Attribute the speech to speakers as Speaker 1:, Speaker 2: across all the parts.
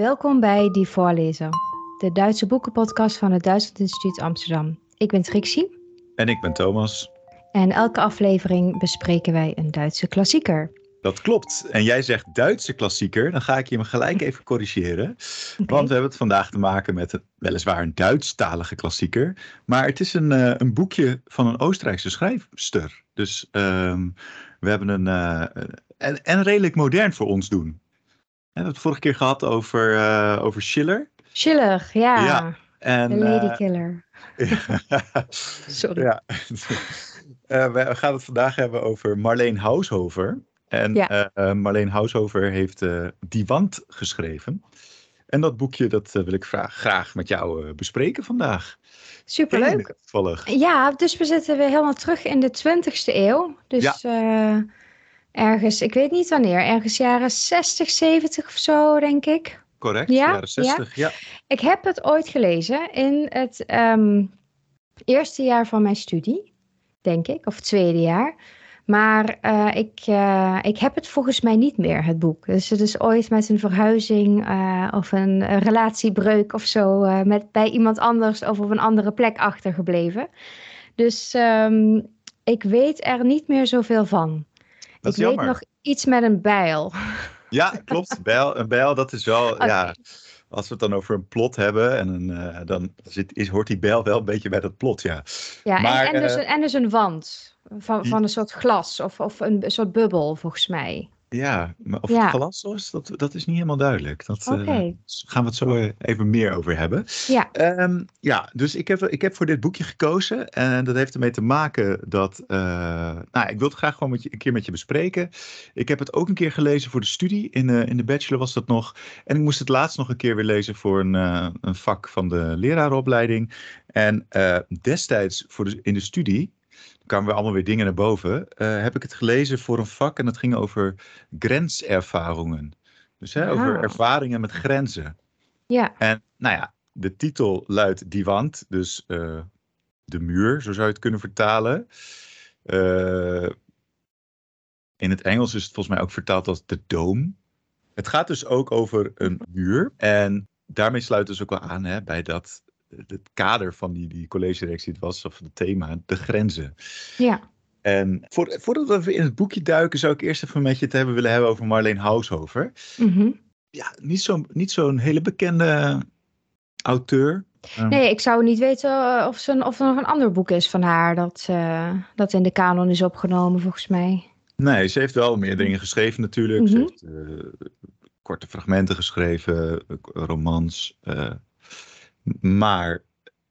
Speaker 1: Welkom bij Die Voorlezer, de Duitse boekenpodcast van het Duitsland Instituut Amsterdam. Ik ben Trixie.
Speaker 2: En ik ben Thomas.
Speaker 1: En elke aflevering bespreken wij een Duitse klassieker.
Speaker 2: Dat klopt. En jij zegt Duitse klassieker, dan ga ik je hem gelijk even corrigeren. Want we hebben het vandaag te maken met een, weliswaar een Duitsstalige klassieker. Maar het is een, uh, een boekje van een Oostenrijkse schrijfster. Dus ehm, we hebben een. Uh, en, en redelijk modern voor ons doen. We hebben het vorige keer gehad over, uh, over Schiller.
Speaker 1: Schiller, ja. ja.
Speaker 2: En,
Speaker 1: de Lady Killer. Sorry.
Speaker 2: Ja. we gaan het vandaag hebben over Marleen Haushofer. En ja. Marleen Haushofer heeft Die Wand geschreven. En dat boekje dat wil ik graag met jou bespreken vandaag.
Speaker 1: Superleuk. Ja, dus we zitten weer helemaal terug in de 20ste eeuw. Dus ja. Ergens, ik weet niet wanneer, ergens jaren 60, 70 of zo, denk ik.
Speaker 2: Correct, ja? jaren 60, ja. ja.
Speaker 1: Ik heb het ooit gelezen in het um, eerste jaar van mijn studie, denk ik, of het tweede jaar. Maar uh, ik, uh, ik heb het volgens mij niet meer, het boek. Dus het is ooit met een verhuizing uh, of een relatiebreuk of zo met, bij iemand anders of op een andere plek achtergebleven. Dus um, ik weet er niet meer zoveel van.
Speaker 2: Dat
Speaker 1: ik
Speaker 2: weet
Speaker 1: nog iets met een bijl.
Speaker 2: Ja, klopt. Bijl, een bijl, dat is wel. Okay. Ja, als we het dan over een plot hebben, en een, dan zit, is, hoort die bijl wel een beetje bij dat plot, ja.
Speaker 1: Ja, maar, en, en, dus, en dus een wand van, van een soort glas of, of een soort bubbel, volgens mij.
Speaker 2: Ja, maar of ja. was, dat, dat is niet helemaal duidelijk. Dat okay. uh, gaan we het zo even meer over hebben.
Speaker 1: Ja,
Speaker 2: um, ja dus ik heb, ik heb voor dit boekje gekozen. En dat heeft ermee te maken dat. Uh, nou, ik wil het graag gewoon met je, een keer met je bespreken. Ik heb het ook een keer gelezen voor de studie. In de, in de bachelor was dat nog. En ik moest het laatst nog een keer weer lezen voor een, uh, een vak van de leraaropleiding. En destijds voor de, in de studie kwamen we allemaal weer dingen naar boven. Uh, heb ik het gelezen voor een vak en dat ging over grenservaringen. Dus hè, over ervaringen met grenzen.
Speaker 1: Ja.
Speaker 2: En nou ja, de titel luidt Die Wand, dus uh, de muur, zo zou je het kunnen vertalen. Uh, in het Engels is het volgens mij ook vertaald als de dome. Het gaat dus ook over een muur. En daarmee sluit dus ook wel aan hè, bij dat het kader van die, die college-directie het was, of het thema, de grenzen.
Speaker 1: Ja.
Speaker 2: En voor, voordat we in het boekje duiken, zou ik eerst even met je het hebben willen hebben over Marleen Haushofer.
Speaker 1: Mm -hmm.
Speaker 2: Ja, niet zo'n niet zo'n hele bekende auteur.
Speaker 1: Nee, ik zou niet weten of, ze, of er nog een ander boek is van haar dat, uh, dat in de kanon is opgenomen, volgens mij.
Speaker 2: Nee, ze heeft wel meer dingen geschreven natuurlijk. Mm -hmm. Ze heeft uh, korte fragmenten geschreven, romans. Uh, maar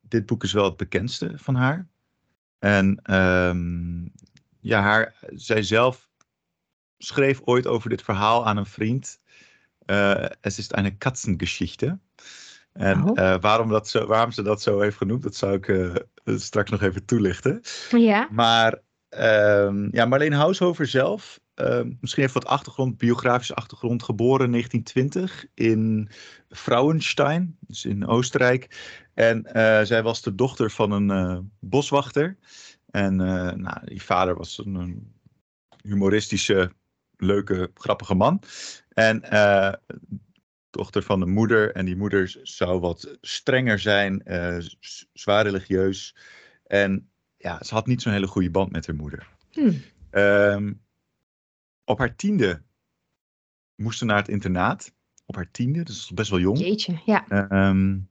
Speaker 2: dit boek is wel het bekendste van haar. En um, ja, haar, zij zelf schreef ooit over dit verhaal aan een vriend. Uh, es ist eine Katzengeschichte. En oh. uh, waarom, dat zo, waarom ze dat zo heeft genoemd, dat zou ik uh, straks nog even toelichten.
Speaker 1: Ja.
Speaker 2: Maar um, ja, Marleen Haushofer zelf uh, misschien even wat achtergrond, biografische achtergrond. Geboren in 1920 in Frauenstein, dus in Oostenrijk. En uh, zij was de dochter van een uh, boswachter. En uh, nou, die vader was een, een, humoristische, leuke, grappige man. En dochter van de moeder. En die moeder zou wat strenger zijn, zwaar religieus. En ja, ze had niet zo'n hele goede band met haar moeder.
Speaker 1: Hmm.
Speaker 2: Um, op haar tiende moest ze naar het internaat. Op haar tiende, dus best wel jong.
Speaker 1: Jeetje, ja.
Speaker 2: Um,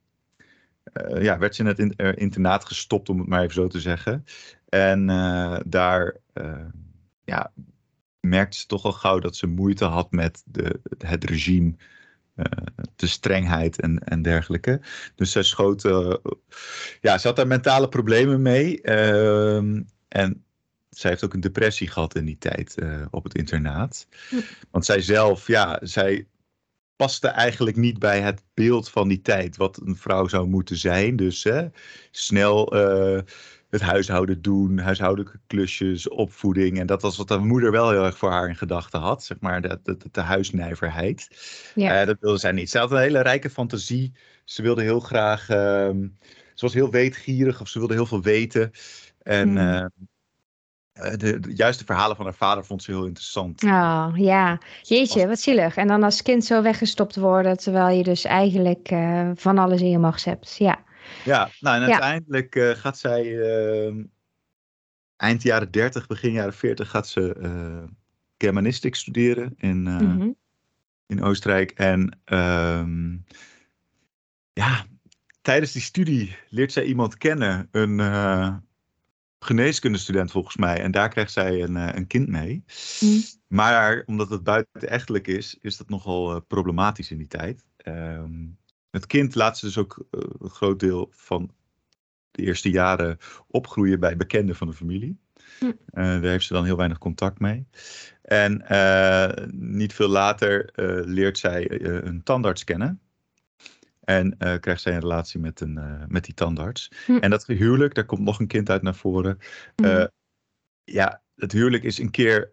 Speaker 2: uh, ja, werd ze in het in, uh, internaat gestopt, om het maar even zo te zeggen. En uh, daar ja, merkte ze toch al gauw dat ze moeite had met de, het regime. de strengheid en, en dergelijke. Dus zij schoot. ja, ze had daar mentale problemen mee. Ehm, en zij heeft ook een depressie gehad in die tijd uh, op het internaat.
Speaker 1: Hm.
Speaker 2: Want zij zelf, ja, zij paste eigenlijk niet bij het beeld van die tijd. Wat een vrouw zou moeten zijn. Dus hè, snel uh, het huishouden doen, huishoudelijke klusjes, opvoeding. En dat was wat haar moeder wel heel erg voor haar in gedachten had. Zeg maar, de, de, de huisnijverheid.
Speaker 1: Ja.
Speaker 2: Uh, dat wilde zij niet. Ze had een hele rijke fantasie. Ze wilde heel graag... Uh, ze was heel weetgierig of ze wilde heel veel weten. En...
Speaker 1: Hm
Speaker 2: eh, de, de juiste verhalen van haar vader vond ze heel interessant.
Speaker 1: Oh, ja. Jeetje, wat zielig. En dan als kind zo weggestopt worden, terwijl je dus eigenlijk uh, van alles in je macht hebt. Ja.
Speaker 2: Ja, nou en uiteindelijk uh, gaat zij uh, eind jaren 30, begin jaren 40 gaat ze Germanistik studeren in, mm -hmm. in Oostenrijk. En um, ja, tijdens die studie leert zij iemand kennen, een geneeskundestudent volgens mij. En daar krijgt zij een, een kind mee. Mm. Maar omdat het buitenechtelijk is, is dat nogal uh, problematisch in die tijd. Um, het kind laat ze dus ook uh, een groot deel van de eerste jaren opgroeien bij bekenden van de familie. Hm. Uh, daar heeft ze dan heel weinig contact mee. En niet veel later leert zij een tandarts kennen. En uh, krijgt zij een relatie met, een, uh, met die tandarts. Hm. En dat huwelijk, daar komt nog een kind uit naar voren. Hm. Uh, ja, het huwelijk is een keer.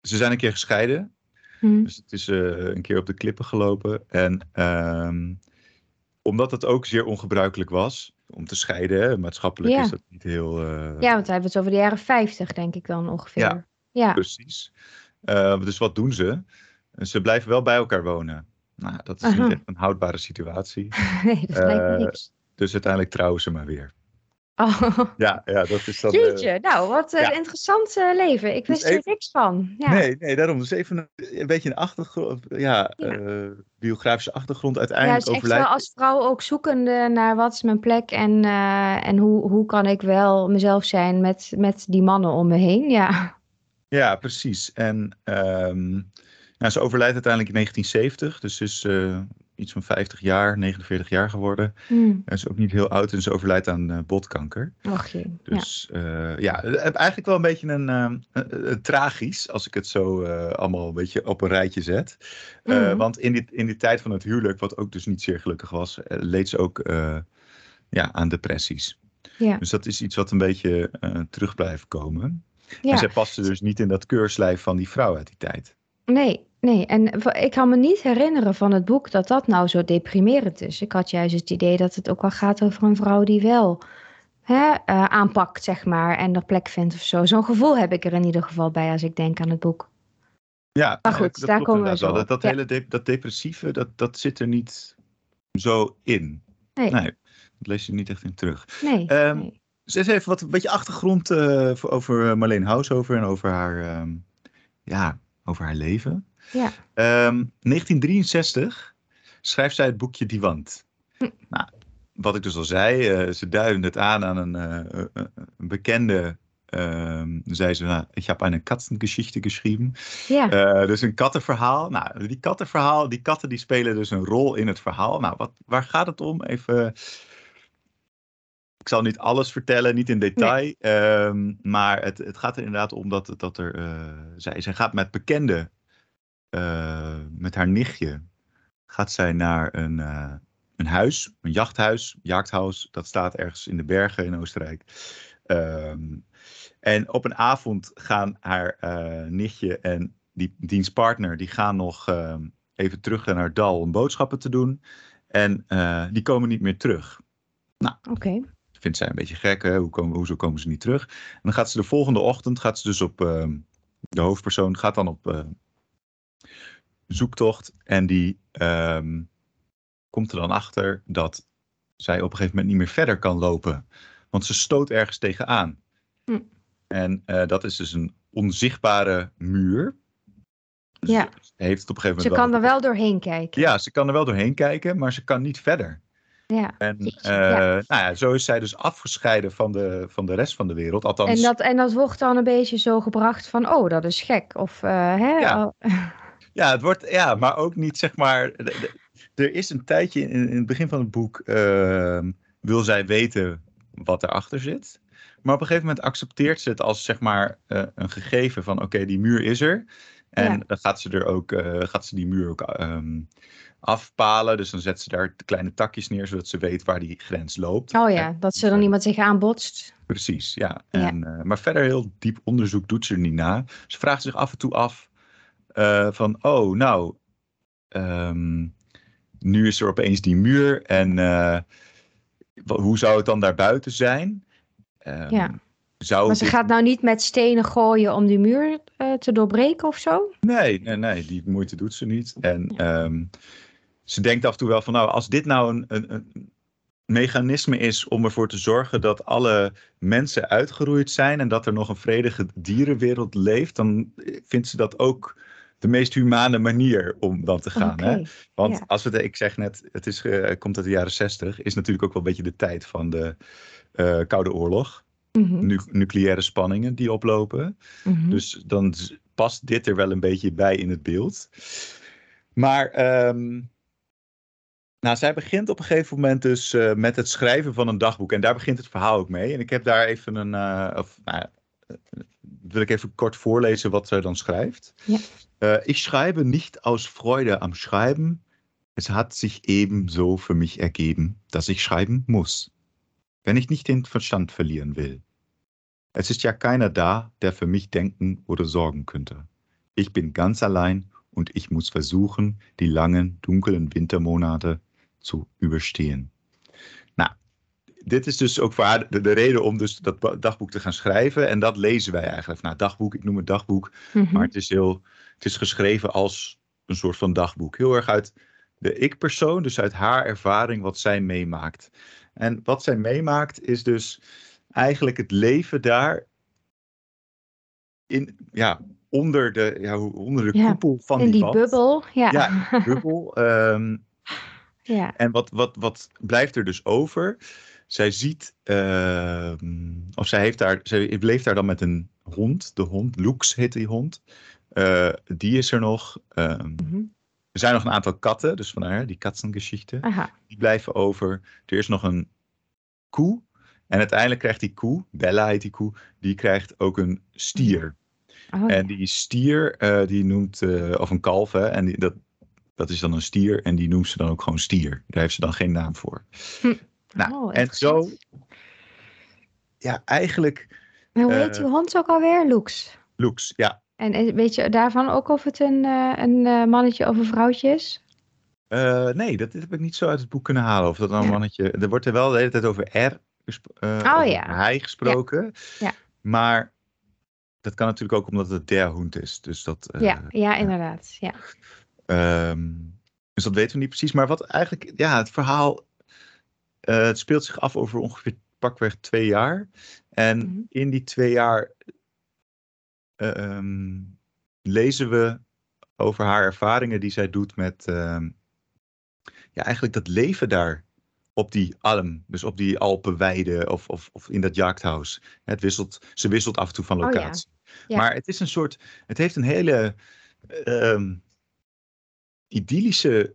Speaker 2: Ze zijn een keer gescheiden. Hm. Dus het is een keer op de klippen gelopen. En um, omdat het ook zeer ongebruikelijk was om te scheiden, hè, maatschappelijk ja. is dat niet heel.
Speaker 1: Ja, want we hebben het over de jaren 50, denk ik dan ongeveer.
Speaker 2: Ja, ja. precies. dus wat doen ze? Ze blijven wel bij elkaar wonen. Nou, dat is Aha. niet echt een houdbare situatie.
Speaker 1: nee, dat lijkt me niks.
Speaker 2: Dus uiteindelijk trouwen ze maar weer.
Speaker 1: Oh.
Speaker 2: Ja, ja, dat is dan...
Speaker 1: Jeetje, uh, nou, wat een ja. interessant uh, leven. Ik wist dus er niks van. Ja.
Speaker 2: Nee, nee, daarom. Dus even een, een beetje een achtergrond, ja, ja. Uh, biografische achtergrond uiteindelijk
Speaker 1: ja, dus overlijdt. echt als vrouw ook zoekende naar wat is mijn plek en, en hoe, hoe kan ik wel mezelf zijn met, met die mannen om me heen, ja.
Speaker 2: Ja, precies. En... Um, nou, ze overlijdt uiteindelijk in 1970, dus ze is uh, iets van 50 jaar, 49 jaar geworden. Mm. En ze is ook niet heel oud en ze overlijdt aan uh, botkanker.
Speaker 1: Och jee.
Speaker 2: Dus ja, uh, ja eigenlijk wel een beetje een, tragisch, als ik het zo allemaal een beetje op een rijtje zet. Mm. Want in die, in die tijd van het huwelijk, wat ook dus niet zeer gelukkig was, leed ze ook ja, aan depressies. Ja. Dus dat is iets wat een beetje terug blijft komen. Ja. En zij paste dus niet in dat keurslijf van die vrouw uit die tijd.
Speaker 1: Nee, nee. En ik kan me niet herinneren van het boek dat dat nou zo deprimerend is. Ik had juist het idee dat het ook wel gaat over een vrouw die wel hè, uh, aanpakt, zeg maar, en er plek vindt of zo. Zo'n gevoel heb ik er in ieder geval bij als ik denk aan het boek.
Speaker 2: Ja,
Speaker 1: maar goed,
Speaker 2: dat,
Speaker 1: daar komen we zo.
Speaker 2: Dat, dat
Speaker 1: ja.
Speaker 2: hele de, dat depressieve, dat, dat zit er niet zo in.
Speaker 1: Nee.
Speaker 2: nee dat lees je niet echt in terug.
Speaker 1: Nee.
Speaker 2: Um,
Speaker 1: nee.
Speaker 2: Dus even wat een beetje achtergrond uh, over Marleen Haushofer en over haar, um, ja, over haar leven.
Speaker 1: Ja.
Speaker 2: Um, 1963 schrijft zij het boekje Die Wand. Hm. Nou, wat ik dus al zei, uh, ze duiden het aan aan een, uh, een bekende. Um, zei ze, nou, ik heb een kattengeschichte geschreven.
Speaker 1: Ja.
Speaker 2: Uh, dus een kattenverhaal. Nou, die kattenverhaal, die katten die spelen dus een rol in het verhaal. Nou, wat, waar gaat het om? Even. Ik zal niet alles vertellen, niet in detail. Nee. Um, maar het, het gaat er inderdaad om dat, dat er. zij, zij gaat met bekende uh, met haar nichtje gaat zij naar een, uh, een huis, een jachthuis, jachthuis. Dat staat ergens in de bergen in Oostenrijk. Um, en op een avond gaan haar uh, nichtje en die dienstpartner, die gaan nog even terug naar het dal om boodschappen te doen. En die komen niet meer terug. Nou,
Speaker 1: okay.
Speaker 2: vindt zij een beetje gek. Hè? Hoe komen, hoezo komen ze niet terug? En dan gaat ze de volgende ochtend, gaat ze dus op, de hoofdpersoon gaat dan op zoektocht. En die um, komt er dan achter dat zij op een gegeven moment niet meer verder kan lopen. Want ze stoot ergens tegenaan. Hm. En uh, dat is dus een onzichtbare muur.
Speaker 1: Dus ja.
Speaker 2: Heeft het op een gegeven moment
Speaker 1: ze kan er wel doorheen kijken.
Speaker 2: Ja, ze kan er wel doorheen kijken, maar ze kan niet verder.
Speaker 1: Ja.
Speaker 2: En uh, ja. Nou ja, zo is zij dus afgescheiden van de, van de rest van de wereld. Althans...
Speaker 1: En, dat, en dat wordt dan een beetje zo gebracht van, oh, dat is gek. Of, uh, hè?
Speaker 2: Ja. Ja, het wordt, ja, maar ook niet zeg maar. Er is een tijdje in, in, het begin van het boek. Uh, wil zij weten wat erachter zit. Maar op een gegeven moment accepteert ze het als zeg maar uh, een gegeven van: oké, okay, die muur is er. En ja. dan gaat ze er ook, uh, gaat ze die muur ook um, afpalen. Dus dan zet ze daar kleine takjes neer, zodat ze weet waar die grens loopt.
Speaker 1: Oh ja, dat ze er niemand zich aanbotst.
Speaker 2: Precies, ja. En, ja. Uh, maar verder heel diep onderzoek doet ze er niet na. Ze vraagt zich af en toe af uh, van, oh, nou, um, nu is er opeens die muur en uh, hoe zou het dan daarbuiten zijn? Um,
Speaker 1: ja.
Speaker 2: zou
Speaker 1: Maar ze
Speaker 2: dit-
Speaker 1: gaat nou niet met stenen gooien om die muur eh, te doorbreken of zo?
Speaker 2: Nee, nee, nee, die moeite doet ze niet. En ehm, ze denkt af en toe wel van, nou, als dit nou een, een, een mechanisme is om ervoor te zorgen dat alle mensen uitgeroeid zijn en dat er nog een vredige dierenwereld leeft, dan vindt ze dat ook de meest humane manier om dan te gaan. Hè? Want
Speaker 1: ja.
Speaker 2: als we, de, ik zeg net, het is, eh, komt uit de jaren zestig, is natuurlijk ook wel een beetje de tijd van de eh, Koude Oorlog.
Speaker 1: Mhm,
Speaker 2: Nu, nucleaire spanningen die oplopen.
Speaker 1: mhm.
Speaker 2: Dus dan past dit er wel een beetje bij in het beeld. Maar ehm, nou, zij begint op een gegeven moment dus eh, met het schrijven van een dagboek. En daar begint het verhaal ook mee. En ik heb daar even een. of, nou, ja, wil ik even kort voorlezen wat zij dan schrijft.
Speaker 1: Ja.
Speaker 2: Eh, ich schreibe nicht aus Freude am Schreiben. Es hat sich ebenso für mich ergeben, dass ich schreiben muss. Wenn ich nicht den Verstand verlieren will. Es ist ja keiner da, der für mich denken oder sorgen könnte. Ich bin ganz allein und ich muss versuchen, die langen, dunklen Wintermonate zu überstehen. Dit is dus ook voor haar de, de reden om dus dat dagboek te gaan schrijven. En dat lezen wij eigenlijk. Nou, dagboek, ik noem het dagboek,
Speaker 1: Mhm.
Speaker 2: maar het is, heel, het is geschreven als een soort van dagboek. Heel erg uit de ik-persoon, dus uit haar ervaring, wat zij meemaakt. En wat zij meemaakt is dus eigenlijk het leven daar in, ja, onder de, ja, onder de
Speaker 1: Ja,
Speaker 2: koepel van
Speaker 1: In
Speaker 2: die,
Speaker 1: bubbel, ja.
Speaker 2: Ja, bubbel. ehm,
Speaker 1: ja.
Speaker 2: en wat, wat, wat blijft er dus over? Zij ziet, ehm, of zij, heeft daar, zij leeft daar dan met een hond. De hond, Lux heet die hond. Eh, die is er nog. Ehm,
Speaker 1: Mhm.
Speaker 2: er zijn nog een aantal katten, dus vandaar die katsengeschichte.
Speaker 1: Aha.
Speaker 2: Die blijven over. Er is nog een koe. En uiteindelijk krijgt die koe, Bella heet die koe, die krijgt ook een stier.
Speaker 1: Oh, ja.
Speaker 2: En die stier, eh, die noemt, eh, of een kalf, hè, en die, dat, dat is dan een stier. En die noemt ze dan ook gewoon stier. Daar heeft ze dan geen naam voor. Nou,
Speaker 1: Oh,
Speaker 2: en zo, ja, eigenlijk,
Speaker 1: Maar hoe heet
Speaker 2: eh,
Speaker 1: die hond ook alweer? Lux.
Speaker 2: Lux, ja.
Speaker 1: En weet je daarvan ook of het een, eh, een eh, mannetje of een vrouwtje is?
Speaker 2: Eh, nee, dat heb ik niet zo uit het boek kunnen halen. Of dat nou een
Speaker 1: Ja.
Speaker 2: mannetje. Er wordt er wel de hele tijd over er, eh,
Speaker 1: Oh,
Speaker 2: over
Speaker 1: ja.
Speaker 2: hij gesproken.
Speaker 1: Ja.
Speaker 2: Maar dat kan natuurlijk ook omdat het der hond is. Dus dat, eh,
Speaker 1: ja, ja, inderdaad. Ja.
Speaker 2: ehm, dus dat weten we niet precies. Maar wat eigenlijk, ja, het verhaal. Eh, het speelt zich af over ongeveer pakweg twee jaar. En
Speaker 1: Mhm.
Speaker 2: in die twee jaar eh, ehm, lezen we over haar ervaringen die zij doet met ehm, ja, eigenlijk dat leven daar op die alm, dus op die Alpenweide of, of, of in dat jachthuis. Het wisselt, ze wisselt af en toe van
Speaker 1: Oh ja.
Speaker 2: locatie.
Speaker 1: Ja.
Speaker 2: Maar het is een soort, het heeft een hele ehm, idyllische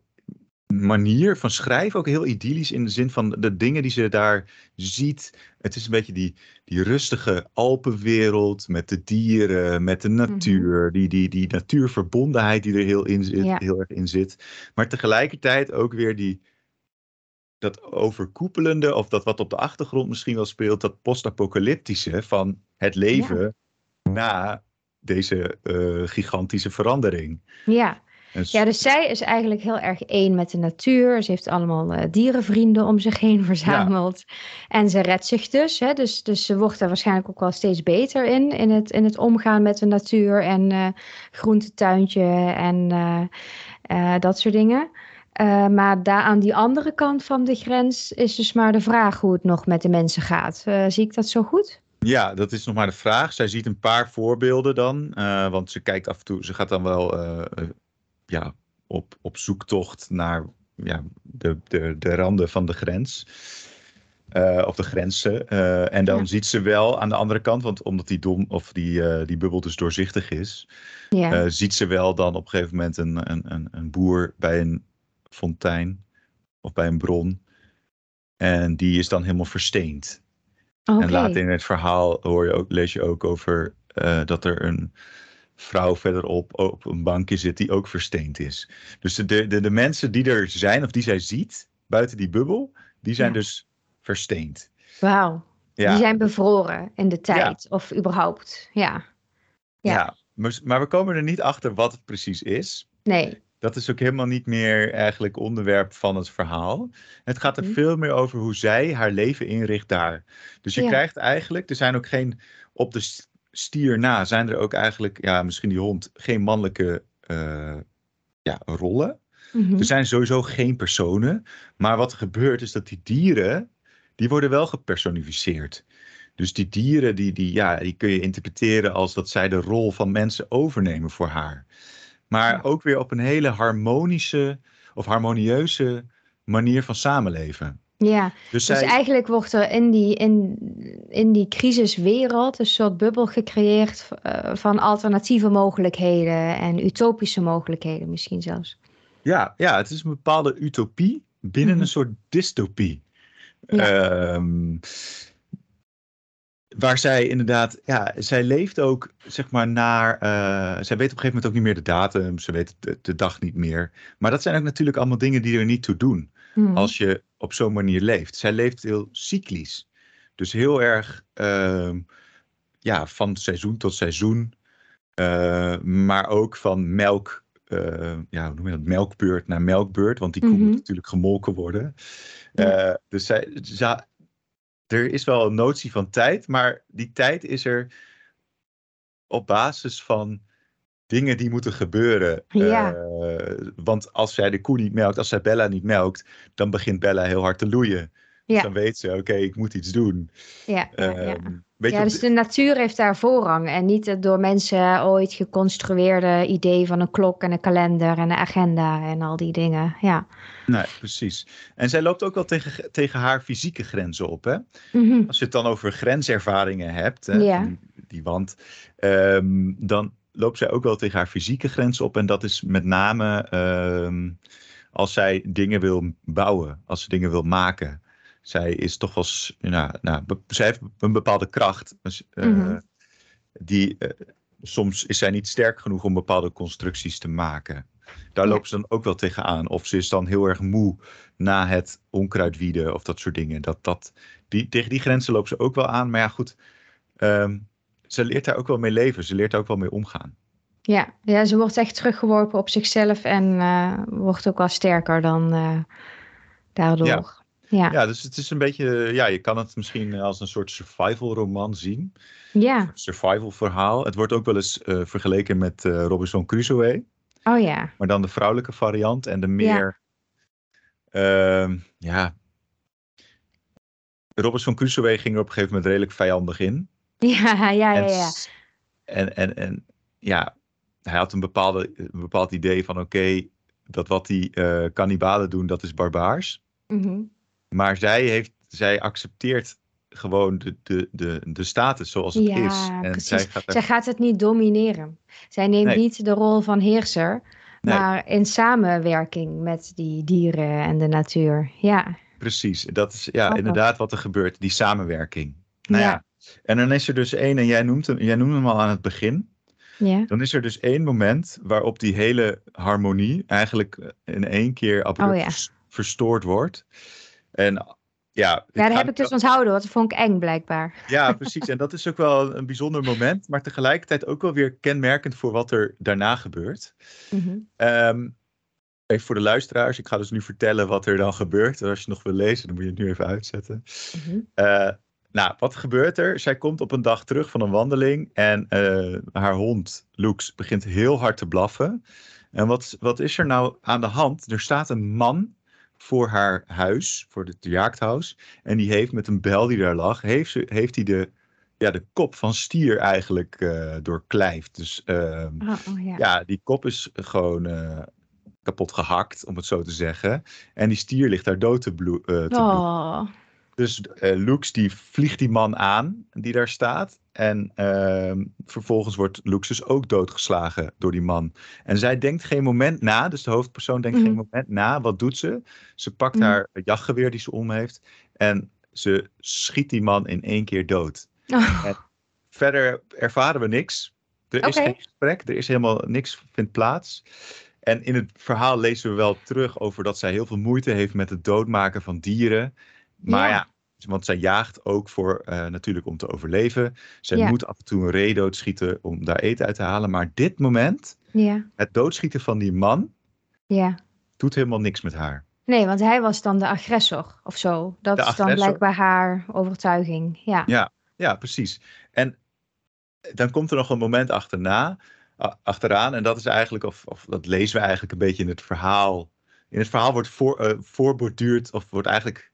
Speaker 2: manier van schrijven, ook heel idyllisch in de zin van de dingen die ze daar ziet. Het is een beetje die, die rustige Alpenwereld met de dieren, met de natuur, die, die, die natuurverbondenheid die er heel, in zit,
Speaker 1: Ja.
Speaker 2: heel erg in zit. Maar tegelijkertijd ook weer die, dat overkoepelende, of dat wat op de achtergrond misschien wel speelt, dat post-apocalyptische van het leven na deze eh, gigantische verandering.
Speaker 1: Ja. Ja, dus zij is eigenlijk heel erg één met de natuur. Ze heeft allemaal eh, dierenvrienden om zich heen verzameld. En ze redt zich dus, hè? dus. Dus ze wordt er waarschijnlijk ook wel steeds beter in. In het, in het omgaan met de natuur en eh groentetuintje en eh, dat soort dingen. Maar daar aan die andere kant van de grens is dus maar de vraag hoe het nog met de mensen gaat. Zie ik dat zo goed?
Speaker 2: Ja, dat is nog maar de vraag. Zij ziet een paar voorbeelden dan. want ze kijkt af en toe, ze gaat dan wel ja, op, op zoektocht naar ja, de, de, de randen van de grens. Eh, of de grenzen. Eh, en dan
Speaker 1: Ja.
Speaker 2: ziet ze wel aan de andere kant, want omdat die dom of die, eh, die bubbel dus doorzichtig is,
Speaker 1: Ja.
Speaker 2: ziet ze wel dan op een gegeven moment een, een, een, een boer bij een fontein of bij een bron. En die is dan helemaal versteend. En later in het verhaal hoor je ook, lees je ook over dat er een vrouw verderop op een bankje zit die ook versteend is. Dus de, de, de mensen die er zijn of die zij ziet buiten die bubbel, die zijn
Speaker 1: Ja.
Speaker 2: dus versteend.
Speaker 1: Wauw.
Speaker 2: Ja,
Speaker 1: Die zijn bevroren in de tijd, of überhaupt. Ja.
Speaker 2: ja.
Speaker 1: ja.
Speaker 2: Maar, maar we komen er niet achter wat het precies is.
Speaker 1: Nee.
Speaker 2: Dat is ook helemaal niet meer eigenlijk onderwerp van het verhaal. Het gaat er
Speaker 1: Mhm.
Speaker 2: veel meer over hoe zij haar leven inricht daar. Dus je krijgt eigenlijk, er zijn ook geen, op de stier na zijn er ook eigenlijk, ja, misschien die hond, geen mannelijke eh, ja, rollen.
Speaker 1: Mhm.
Speaker 2: Er zijn sowieso geen personen. Maar wat er gebeurt is dat die dieren, die worden wel gepersonificeerd. Dus die dieren, die, die, ja, die kun je interpreteren als dat zij de rol van mensen overnemen voor haar. Maar
Speaker 1: Ja.
Speaker 2: ook weer op een hele harmonische of harmonieuze manier van samenleven.
Speaker 1: Ja,
Speaker 2: Dus
Speaker 1: dus
Speaker 2: zij,
Speaker 1: eigenlijk wordt er in die, in, in die crisiswereld een soort bubbel gecreëerd eh, van alternatieve mogelijkheden en utopische mogelijkheden misschien zelfs.
Speaker 2: ja, ja, het is een bepaalde utopie binnen
Speaker 1: Mhm.
Speaker 2: een soort dystopie.
Speaker 1: Ja.
Speaker 2: Ehm, waar zij inderdaad, ja, zij leeft ook, zeg maar, naar. eh, zij weet op een gegeven moment ook niet meer de datum, ze weet de, de dag niet meer. Maar dat zijn ook natuurlijk allemaal dingen die er niet toe doen
Speaker 1: Mhm.
Speaker 2: als je op zo'n manier leeft. Zij leeft heel cyclisch. Dus heel erg, ehm, ja, van seizoen tot seizoen. eh, maar ook van melk, eh, ja, hoe noem je dat? Melkbeurt naar melkbeurt, want die koe
Speaker 1: Mhm.
Speaker 2: moet natuurlijk gemolken worden.
Speaker 1: Ja.
Speaker 2: Eh, dus zij, zij- er is wel een notie van tijd, maar die tijd is er op basis van dingen die moeten gebeuren.
Speaker 1: Ja.
Speaker 2: Eh, want als zij de koe niet melkt, als zij Bella niet melkt, dan begint Bella heel hard te loeien. Dus dan weet ze, oké, ik moet iets doen.
Speaker 1: Ja, ja, ja.
Speaker 2: Ehm,
Speaker 1: Ja, dus
Speaker 2: de-
Speaker 1: natuur heeft daar voorrang en niet het door mensen ooit geconstrueerde idee van een klok en een kalender en een agenda en al die dingen. Ja.
Speaker 2: Nee, precies. En zij loopt ook wel tegen, tegen haar fysieke grenzen op. Hè?
Speaker 1: Mhm.
Speaker 2: Als je het dan over grenservaringen hebt, hè, die wand, ehm, dan loopt zij ook wel tegen haar fysieke grenzen op. En dat is met name ehm, als zij dingen wil bouwen, als ze dingen wil maken. Zij is toch wel, s- nou, nou, zij heeft een bepaalde kracht. dus, eh,
Speaker 1: Mhm.
Speaker 2: die, eh, soms is zij niet sterk genoeg om bepaalde constructies te maken. Daar
Speaker 1: Ja.
Speaker 2: loopt ze dan ook wel tegenaan. Of ze is dan heel erg moe na het onkruidwieden of dat soort dingen. Dat, dat, die, tegen die grenzen loopt ze ook wel aan. Maar ja, goed. ehm, ze leert daar ook wel mee leven. Ze leert daar ook wel mee omgaan.
Speaker 1: Ja. ja, ze wordt echt teruggeworpen op zichzelf en eh, wordt ook wel sterker dan eh, daardoor.
Speaker 2: Ja.
Speaker 1: Ja.
Speaker 2: Ja, dus het is een beetje. Ja, je kan het misschien als een soort survival roman zien.
Speaker 1: Ja.
Speaker 2: Survival verhaal. Het wordt ook wel eens eh, vergeleken met Robinson Crusoe.
Speaker 1: Oh ja.
Speaker 2: Maar dan de vrouwelijke variant en de meer. ehm, ja. Robinson Crusoe ging er op een gegeven moment redelijk vijandig in.
Speaker 1: Ja, ja, ja,
Speaker 2: En,
Speaker 1: ja.
Speaker 2: en, en, en ja, hij had een, bepaalde, een bepaald idee van: oké, dat wat die eh kannibalen doen, dat is barbaars.
Speaker 1: Mhm.
Speaker 2: Maar zij, heeft, zij accepteert gewoon de, de, de, de status zoals het
Speaker 1: Ja,
Speaker 2: is. En
Speaker 1: precies.
Speaker 2: zij gaat er-
Speaker 1: Zij gaat het niet domineren. Zij neemt
Speaker 2: Nee.
Speaker 1: niet de rol van heerser,
Speaker 2: Nee.
Speaker 1: maar in samenwerking met die dieren en de natuur. Ja.
Speaker 2: Precies, dat is ja,
Speaker 1: Grappig.
Speaker 2: inderdaad wat er gebeurt, die samenwerking. Nou ja.
Speaker 1: Ja.
Speaker 2: En dan is er dus één, en jij, noemt hem, jij noemde hem al aan het begin.
Speaker 1: Ja.
Speaker 2: Dan is er dus één moment waarop die hele harmonie eigenlijk eh, in één keer abrupt
Speaker 1: Oh ja.
Speaker 2: vers- verstoord wordt. En ja,
Speaker 1: Ja,
Speaker 2: gaat
Speaker 1: heb ik dus onthouden, want dat vond ik eng blijkbaar.
Speaker 2: Ja, precies. En dat is ook wel een bijzonder moment, maar tegelijkertijd ook wel weer kenmerkend voor wat er daarna gebeurt.
Speaker 1: Mhm.
Speaker 2: Ehm, even voor de luisteraars, ik ga dus nu vertellen wat er dan gebeurt. En als je nog wil lezen, dan moet je het nu even uitzetten. Eh, nou, wat gebeurt er? Zij komt op een dag terug van een wandeling en eh, haar hond, Lux, begint heel hard te blaffen. En wat, wat is er nou aan de hand? Er staat een man voor haar huis, voor het jaakthuis. En die heeft met een bel die daar lag, heeft, ze, heeft hij de, ja, de kop van stier eigenlijk eh doorklijfd. Dus ehm,
Speaker 1: Oh, oh, ja.
Speaker 2: ja, die kop is gewoon eh, kapot gehakt, om het zo te zeggen. En die stier ligt daar dood te, bloe- te bloeden.
Speaker 1: Oh.
Speaker 2: Dus eh Lux die vliegt die man aan die daar staat. En ehm, vervolgens wordt Lux dus ook doodgeslagen door die man. En zij denkt geen moment na, dus de hoofdpersoon denkt
Speaker 1: Mhm.
Speaker 2: geen moment na. Wat doet ze? Ze pakt
Speaker 1: Mhm.
Speaker 2: haar jachtgeweer die ze om heeft. En ze schiet die man in één keer dood.
Speaker 1: Oh.
Speaker 2: Verder ervaren we niks. Er is geen gesprek, er is helemaal niks vindt plaats. En in het verhaal lezen we wel terug over dat zij heel veel moeite heeft met het doodmaken van dieren. Maar
Speaker 1: Ja.
Speaker 2: ja, want zij jaagt ook voor eh, natuurlijk om te overleven. Zij
Speaker 1: Ja.
Speaker 2: moet af en toe een ree doodschieten om daar eten uit te halen. Maar dit moment,
Speaker 1: Ja.
Speaker 2: het doodschieten van die man,
Speaker 1: Ja.
Speaker 2: Doet helemaal niks met haar.
Speaker 1: Nee, want hij was dan de agressor of zo. Dat
Speaker 2: De
Speaker 1: is dan
Speaker 2: agressor.
Speaker 1: blijkbaar haar overtuiging. Ja.
Speaker 2: Ja, ja, precies. En dan komt er nog een moment achterna, achteraan. En dat is eigenlijk, of, of dat lezen we eigenlijk een beetje in het verhaal. In het verhaal wordt voor, eh, voorborduurd, of wordt eigenlijk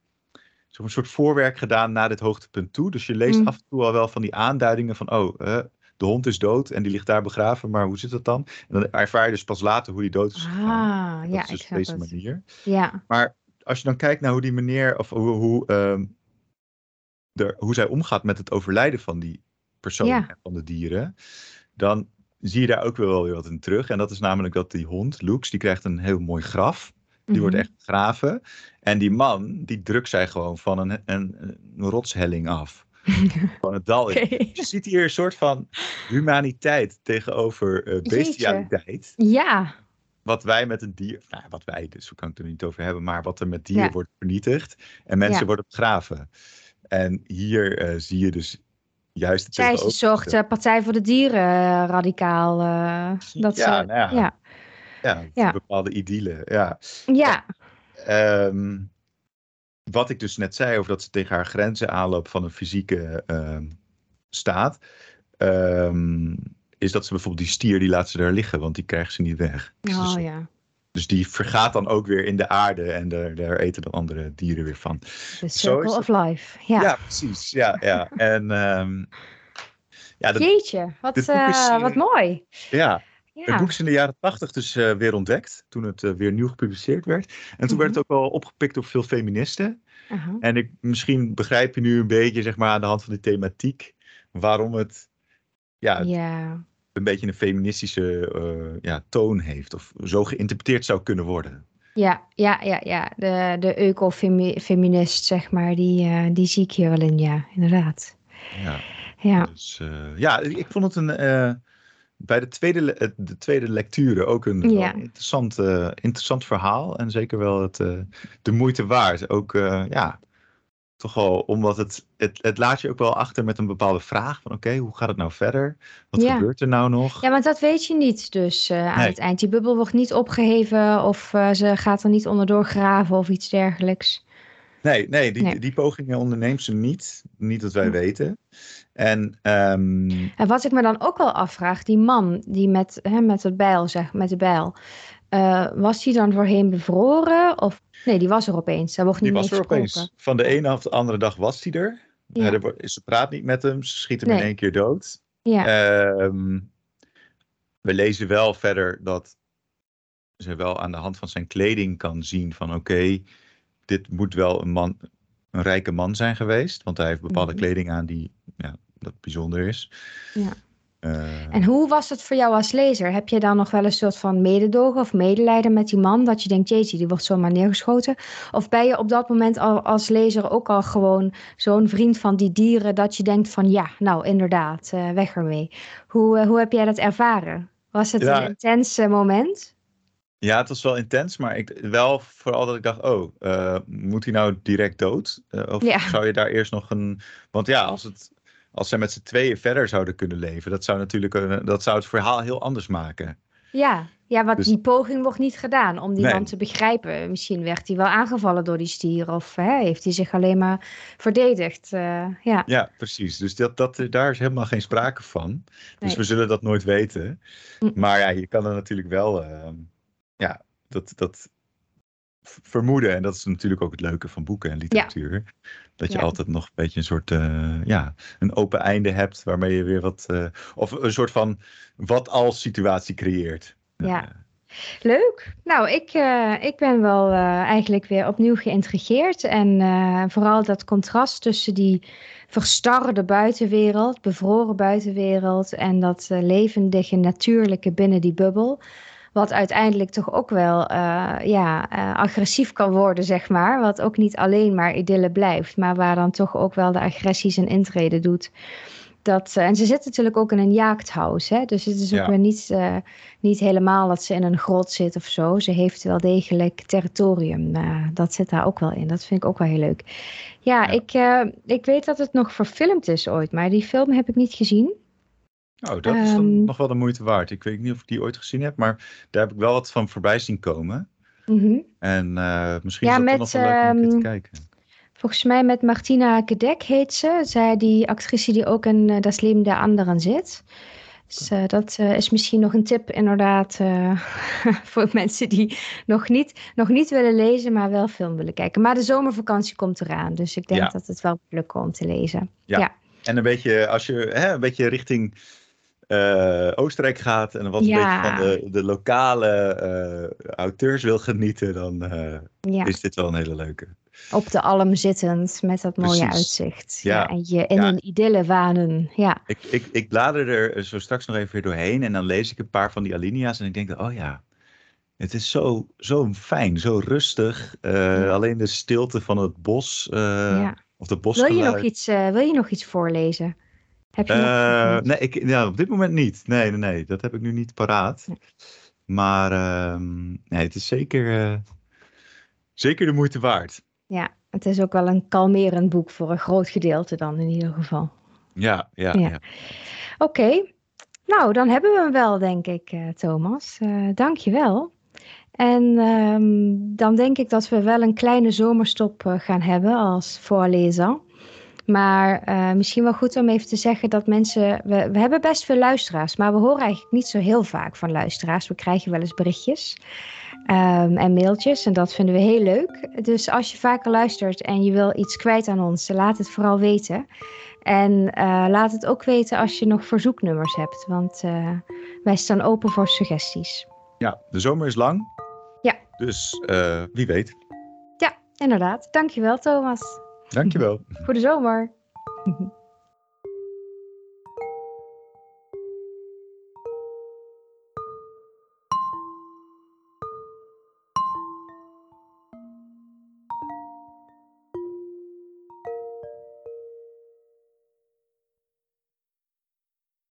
Speaker 2: zo'n soort voorwerk gedaan naar dit hoogtepunt toe. Dus je leest
Speaker 1: Mm.
Speaker 2: af en toe al wel van die aanduidingen van, oh, de hond is dood en die ligt daar begraven, maar hoe zit dat dan? En dan ervaar je dus pas later hoe die dood is gegaan.
Speaker 1: Ah,
Speaker 2: Dat
Speaker 1: ja,
Speaker 2: is dus
Speaker 1: ik
Speaker 2: op deze
Speaker 1: het.
Speaker 2: manier.
Speaker 1: Ja.
Speaker 2: Maar als je dan kijkt naar hoe die meneer, of hoe, hoe, ehm, de, hoe zij omgaat met het overlijden van die persoon
Speaker 1: Ja.
Speaker 2: en van de dieren, dan zie je daar ook wel weer wat in terug. En dat is namelijk dat die hond, Lux, die krijgt een heel mooi graf. Die wordt
Speaker 1: Mhm.
Speaker 2: echt begraven. En die man, die drukt zij gewoon van een, een, een rotshelling af. Van het dal. Je ziet hier een soort van humaniteit tegenover eh,
Speaker 1: Jeetje.
Speaker 2: bestialiteit.
Speaker 1: Ja,
Speaker 2: Wat wij met een dier, nou, wat wij, dus we kan het er niet over hebben, maar wat er met dieren
Speaker 1: Ja.
Speaker 2: wordt vernietigd en mensen
Speaker 1: Ja.
Speaker 2: worden begraven. En hier eh, zie je dus juist het
Speaker 1: zij is een
Speaker 2: tegenover-
Speaker 1: soort eh, Partij voor de Dieren radicaal. dat
Speaker 2: Ja,
Speaker 1: ze,
Speaker 2: nou ja.
Speaker 1: ja.
Speaker 2: ja,
Speaker 1: ja.
Speaker 2: bepaalde idylle. Ja.
Speaker 1: Ja,
Speaker 2: Ehm, wat ik dus net zei over dat ze tegen haar grenzen aanloopt van een fysieke ehm, staat, ehm, is dat ze bijvoorbeeld die stier, die laat ze daar liggen, want die krijgt ze niet weg. Dus,
Speaker 1: oh
Speaker 2: dus-
Speaker 1: ja.
Speaker 2: dus die vergaat dan ook weer in de aarde en daar, daar eten dan andere dieren weer van.
Speaker 1: The
Speaker 2: is
Speaker 1: Circle of Life. Ja.
Speaker 2: Ja, precies. Ja, ja. En ja, dat,
Speaker 1: Jeetje, wat,
Speaker 2: is,
Speaker 1: eh,
Speaker 2: eh,
Speaker 1: wat mooi.
Speaker 2: Ja. Het boek is in de jaren tachtig dus eh, weer ontdekt, toen het eh, weer nieuw gepubliceerd werd. En toen werd
Speaker 1: Mhm.
Speaker 2: het ook wel opgepikt door veel feministen. En ik, misschien begrijp je nu een beetje, zeg maar, aan de hand van de thematiek, waarom het ja, een beetje een feministische eh, ja, toon heeft, of zo geïnterpreteerd zou kunnen worden.
Speaker 1: Ja, ja, ja, ja. De, de eco-feminist, zeg maar, die, die zie ik hier wel in, ja, inderdaad.
Speaker 2: Ja.
Speaker 1: Ja,
Speaker 2: Dus ja, ik vond het een, bij de tweede, eh, de tweede lecture ook een
Speaker 1: Ja.
Speaker 2: interessant, eh, interessant verhaal. En zeker wel het, eh, de moeite waard. Ook, eh, ja, toch wel omdat het, het, het laat je ook wel achter met een bepaalde vraag. Van oké, hoe gaat het nou verder? Wat
Speaker 1: Ja.
Speaker 2: gebeurt er nou nog?
Speaker 1: ja, want dat weet je niet dus eh, aan
Speaker 2: Nee.
Speaker 1: het eind. Die bubbel wordt niet opgeheven of eh, ze gaat er niet onderdoor graven of iets dergelijks.
Speaker 2: Nee, nee, die,
Speaker 1: Nee.
Speaker 2: die pogingen onderneemt ze niet. Niet dat wij
Speaker 1: Hm.
Speaker 2: weten. En ehm,
Speaker 1: En wat ik me dan ook wel afvraag, die man die met, hè, met het bijl, zeg, met de bijl, eh, was die dan voorheen bevroren? Of nee, die was er opeens. Daar wordt
Speaker 2: die
Speaker 1: niet
Speaker 2: was
Speaker 1: mee
Speaker 2: er
Speaker 1: gesproken.
Speaker 2: opeens. Van de ene of de andere dag was hij er.
Speaker 1: Ja.
Speaker 2: Hij- er wordt- ze praat niet met hem. Ze schiet hem in één keer dood.
Speaker 1: Ja,
Speaker 2: Ehm, we lezen wel verder dat ze wel aan de hand van zijn kleding kan zien van oké, dit moet wel een man, een rijke man zijn geweest, want hij heeft bepaalde
Speaker 1: Mhm.
Speaker 2: kleding aan die ja, dat bijzonder is.
Speaker 1: Ja.
Speaker 2: Eh,
Speaker 1: En hoe was het voor jou als lezer? Heb je dan nog wel een soort van mededogen of medelijden met die man? Dat je denkt, jeetje, die wordt zomaar neergeschoten. Of ben je op dat moment al als lezer ook al gewoon zo'n vriend van die dieren... dat je denkt van, ja, nou inderdaad, eh, weg ermee. Hoe, eh, hoe heb jij dat ervaren? Was het
Speaker 2: Ja.
Speaker 1: een intens eh, moment?
Speaker 2: Ja, het was wel intens, maar ik, wel vooral dat ik dacht, oh, eh, moet hij nou direct dood? Eh, of
Speaker 1: Ja.
Speaker 2: zou je daar eerst nog een... Want ja, als, het, als zij met z'n tweeën verder zouden kunnen leven, dat zou natuurlijk een- dat zou het verhaal heel anders maken.
Speaker 1: Ja, ja want
Speaker 2: Dus-
Speaker 1: die poging wordt niet gedaan om die
Speaker 2: Nee.
Speaker 1: man te begrijpen. Misschien werd hij wel aangevallen door die stier of hè, heeft hij zich alleen maar verdedigd. eh, ja.
Speaker 2: Ja, precies. Dus dat, dat, daar is helemaal geen sprake van. Dus
Speaker 1: Nee.
Speaker 2: we zullen dat nooit weten.
Speaker 1: Mm.
Speaker 2: Maar ja, je kan er natuurlijk wel ehm, ja, dat, dat vermoeden. En dat is natuurlijk ook het leuke van boeken en literatuur. Dat je
Speaker 1: Ja.
Speaker 2: altijd nog een beetje een soort, eh, ja, een open einde hebt. Waarmee je weer wat, eh, of een soort van wat als situatie creëert.
Speaker 1: Ja.
Speaker 2: Eh,
Speaker 1: Leuk. Nou, ik, ik ben wel eigenlijk weer opnieuw geïntrigeerd. En vooral dat contrast tussen die verstarrede buitenwereld, bevroren buitenwereld en dat levendige, natuurlijke binnen die bubbel. Wat uiteindelijk toch ook wel eh, ja, eh, agressief kan worden, zeg maar. Wat ook niet alleen maar idylle blijft, maar waar dan toch ook wel de agressie zijn intrede doet. Dat, eh, en ze zit natuurlijk ook in een jaakthuis, hè? dus het is ook weer niet, niet helemaal dat ze in een grot zit of zo. Ze heeft wel degelijk territorium. dat zit daar ook wel in. Dat vind ik ook wel heel leuk. Ja,
Speaker 2: Ja.
Speaker 1: Ik, ik weet dat het nog verfilmd is ooit, maar die film heb ik niet gezien.
Speaker 2: Oh, dat is dan
Speaker 1: Ehm.
Speaker 2: nog wel de moeite waard. Ik weet niet of ik die ooit gezien heb, maar daar heb ik wel wat van voorbij zien komen.
Speaker 1: Mhm.
Speaker 2: En eh, misschien
Speaker 1: Ja,
Speaker 2: is dat
Speaker 1: met,
Speaker 2: nog wel leuk om te
Speaker 1: ehm,
Speaker 2: kijken.
Speaker 1: Volgens mij met Martina Gedek heet ze. Zij die actrice die ook in uh, Das Leben der Anderen zit. Dus uh, dat uh, is misschien nog een tip inderdaad uh, voor mensen die nog niet, nog niet willen lezen, maar wel film willen kijken. Maar de zomervakantie komt eraan, dus ik denk
Speaker 2: Ja.
Speaker 1: dat het wel lukken om te lezen.
Speaker 2: Ja.
Speaker 1: ja.
Speaker 2: En een beetje, als je hè, een beetje richting eh, Oostenrijk gaat en wat
Speaker 1: Ja.
Speaker 2: een beetje van de, de lokale eh, auteurs wil genieten, dan eh,
Speaker 1: Ja.
Speaker 2: is dit wel een hele leuke.
Speaker 1: Op de alm zittend met dat mooie
Speaker 2: Precies.
Speaker 1: uitzicht.
Speaker 2: Ja.
Speaker 1: en je in een idylle wanen. Ja.
Speaker 2: Ik, ik, ik blader er zo straks nog even weer doorheen en dan lees ik een paar van die alinea's en ik denk, oh ja, het is zo, zo fijn, zo rustig.
Speaker 1: Ja.
Speaker 2: Alleen de stilte van het bos
Speaker 1: Ja.
Speaker 2: of de
Speaker 1: Wil,
Speaker 2: bosgeluid.
Speaker 1: je nog iets, wil je nog iets voorlezen? Heb je
Speaker 2: Eh, nee, ik, ja, op dit moment niet. Nee, nee, nee, dat heb ik nu niet paraat.
Speaker 1: Nee.
Speaker 2: Maar ehm, nee, het is zeker, eh, zeker de moeite waard.
Speaker 1: Ja, het is ook wel een kalmerend boek voor een groot gedeelte dan in ieder geval.
Speaker 2: Ja, ja,
Speaker 1: Ja.
Speaker 2: ja.
Speaker 1: Oké, nou dan hebben we hem wel denk ik, eh, Thomas. Dank je wel. En ehm, dan denk ik dat we wel een kleine zomerstop gaan hebben als voorlezer. Maar eh, misschien wel goed om even te zeggen dat mensen. We, we hebben best veel luisteraars, maar we horen eigenlijk niet zo heel vaak van luisteraars. We krijgen wel eens berichtjes ehm, en mailtjes en dat vinden we heel leuk. Dus als je vaker luistert en je wil iets kwijt aan ons, laat het vooral weten. En eh, laat het ook weten als je nog verzoeknummers hebt, want eh, wij staan open voor suggesties.
Speaker 2: Ja, de zomer is lang.
Speaker 1: Ja.
Speaker 2: Dus wie weet.
Speaker 1: Ja, inderdaad. Dankjewel, Thomas.
Speaker 2: Dankjewel.
Speaker 1: Voor de zomer.